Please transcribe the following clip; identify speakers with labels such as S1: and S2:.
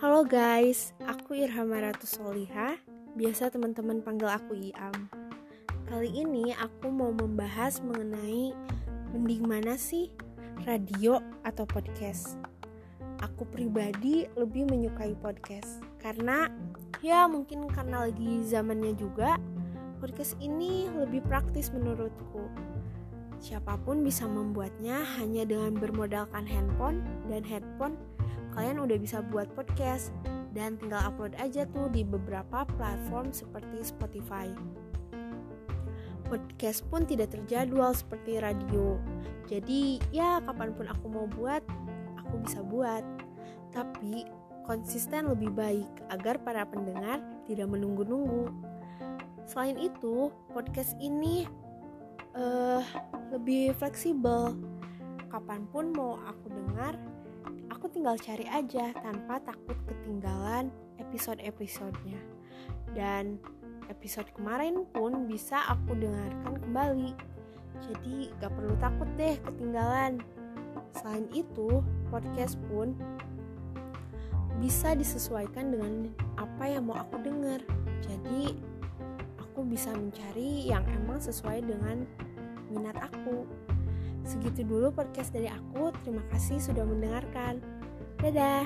S1: Halo guys, aku Irham Ratu Soliha, biasa teman-teman panggil aku Iam. Kali ini aku mau membahas mengenai mending mana sih, radio atau podcast. Aku pribadi lebih menyukai podcast karena ya mungkin karena lagi zamannya juga, podcast ini lebih praktis menurutku. Siapa pun bisa membuatnya hanya dengan bermodalkan handphone dan headphone kalian udah bisa buat podcast dan tinggal upload aja tuh di beberapa platform seperti Spotify. Podcast pun tidak terjadwal seperti radio. Jadi ya kapan pun aku mau buat, aku bisa buat. Tapi konsisten lebih baik agar para pendengar tidak menunggu-nunggu. Selain itu, podcast ini uh, lebih fleksibel. Kapan pun mau aku dengar, aku tinggal cari aja tanpa takut ketinggalan episode-episodenya. Dan episode kemarin pun bisa aku dengarkan kembali. Jadi gak perlu takut deh ketinggalan. Selain itu, podcast pun bisa disesuaikan dengan apa yang mau aku dengar. Jadi aku bisa mencari yang emang sesuai dengan minat aku. Segitu dulu podcast dari aku. Terima kasih sudah mendengarkan. Dadah.